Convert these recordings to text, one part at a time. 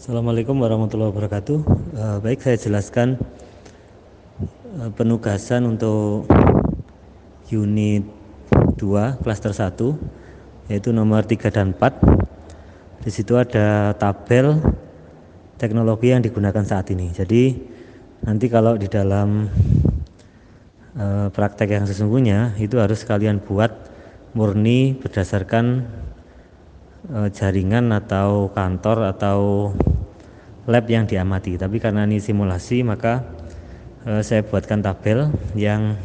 Assalamualaikum warahmatullahi wabarakatuh. Uh, baik, saya jelaskan uh, penugasan untuk unit 2 klaster 1 yaitu nomor 3 dan 4. Di situ ada tabel teknologi yang digunakan saat ini. Jadi nanti kalau di dalam uh, praktek yang sesungguhnya itu harus kalian buat murni berdasarkan jaringan atau kantor atau lab yang diamati. Tapi karena ini simulasi maka eh, saya buatkan tabel yang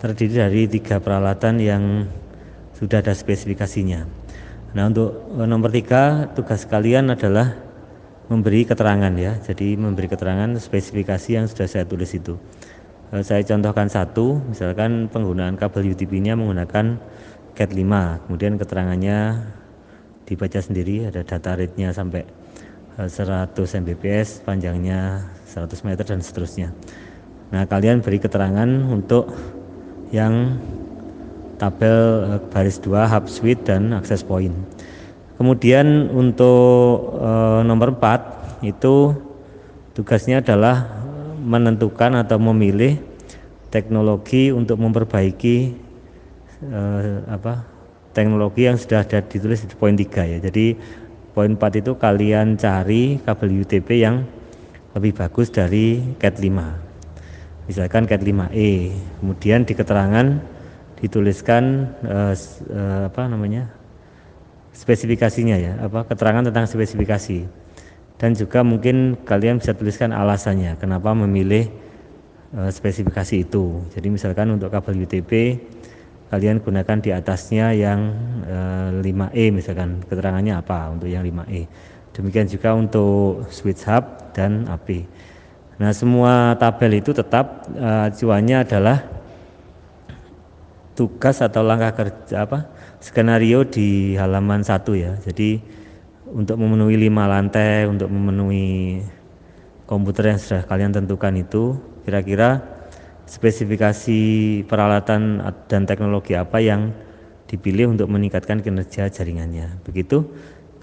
terdiri dari tiga peralatan yang sudah ada spesifikasinya. Nah untuk eh, nomor tiga tugas kalian adalah memberi keterangan ya. Jadi memberi keterangan spesifikasi yang sudah saya tulis itu. Eh, saya contohkan satu misalkan penggunaan kabel UTP nya menggunakan CAT 5 kemudian keterangannya dibaca sendiri ada data rate-nya sampai 100 Mbps, panjangnya 100 meter dan seterusnya. Nah, kalian beri keterangan untuk yang tabel eh, baris 2 hub suite dan access point. Kemudian untuk e, nomor 4 itu tugasnya adalah menentukan atau memilih teknologi untuk memperbaiki e, apa teknologi yang sudah ada ditulis di poin 3 ya. Jadi Poin 4 itu kalian cari kabel UTP yang lebih bagus dari CAT 5. Misalkan CAT 5E. Kemudian di keterangan dituliskan uh, uh, apa namanya? spesifikasinya ya, apa keterangan tentang spesifikasi. Dan juga mungkin kalian bisa tuliskan alasannya kenapa memilih uh, spesifikasi itu. Jadi misalkan untuk kabel UTP kalian gunakan di atasnya yang e, eh, 5E misalkan. Keterangannya apa untuk yang 5E demikian juga untuk switch hub dan AP nah semua tabel itu tetap e, acuannya adalah tugas atau langkah kerja apa skenario di halaman satu ya. Jadi untuk memenuhi lima lantai untuk memenuhi komputer yang sudah kalian tentukan itu kira-kira spesifikasi peralatan dan teknologi apa yang dipilih untuk meningkatkan kinerja jaringannya. Begitu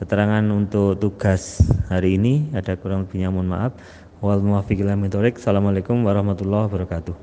keterangan untuk tugas hari ini ada kurang lebihnya mohon maaf. Wal Assalamualaikum warahmatullahi wabarakatuh.